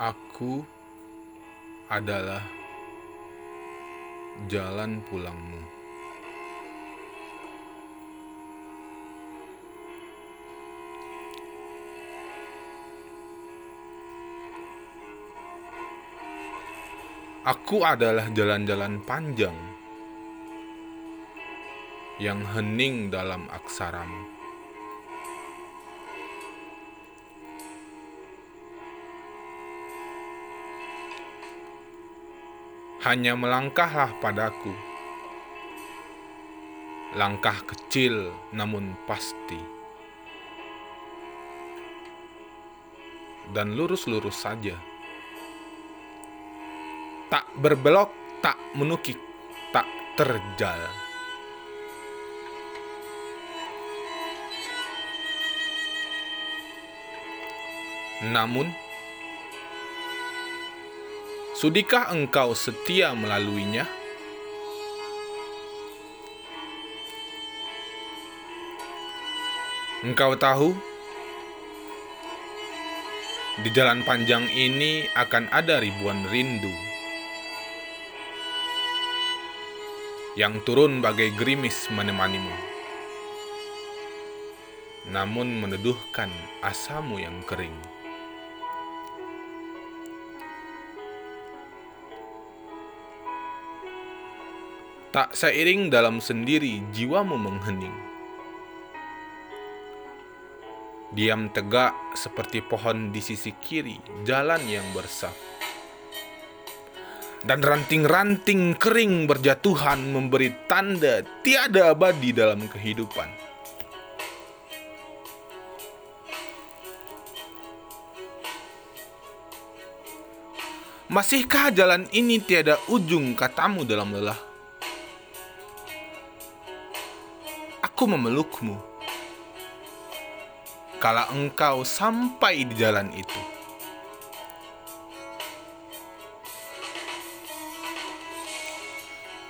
Aku adalah jalan pulangmu. Aku adalah jalan-jalan panjang yang hening dalam aksaramu. Hanya melangkahlah padaku, langkah kecil namun pasti, dan lurus-lurus saja. Tak berbelok, tak menukik, tak terjal. Namun, sudikah engkau setia melaluinya? Engkau tahu, di jalan panjang ini akan ada ribuan rindu yang turun bagai gerimis menemanimu, namun meneduhkan asamu yang kering. Tak seiring dalam sendiri jiwamu menghening. Diam tegak seperti pohon di sisi kiri jalan yang bersaf. Dan ranting-ranting kering berjatuhan memberi tanda tiada abadi dalam kehidupan. Masihkah jalan ini tiada ujung katamu dalam lelah? Aku memelukmu. Kala engkau sampai di jalan itu.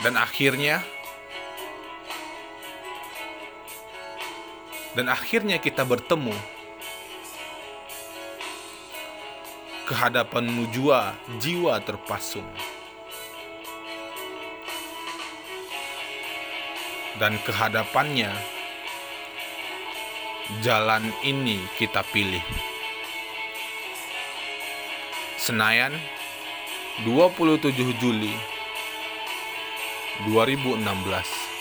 Dan akhirnya Dan akhirnya kita bertemu Kehadapanmu jua jiwa terpasung Dan kehadapannya Jalan ini kita pilih. Senayan 27 Juli 2016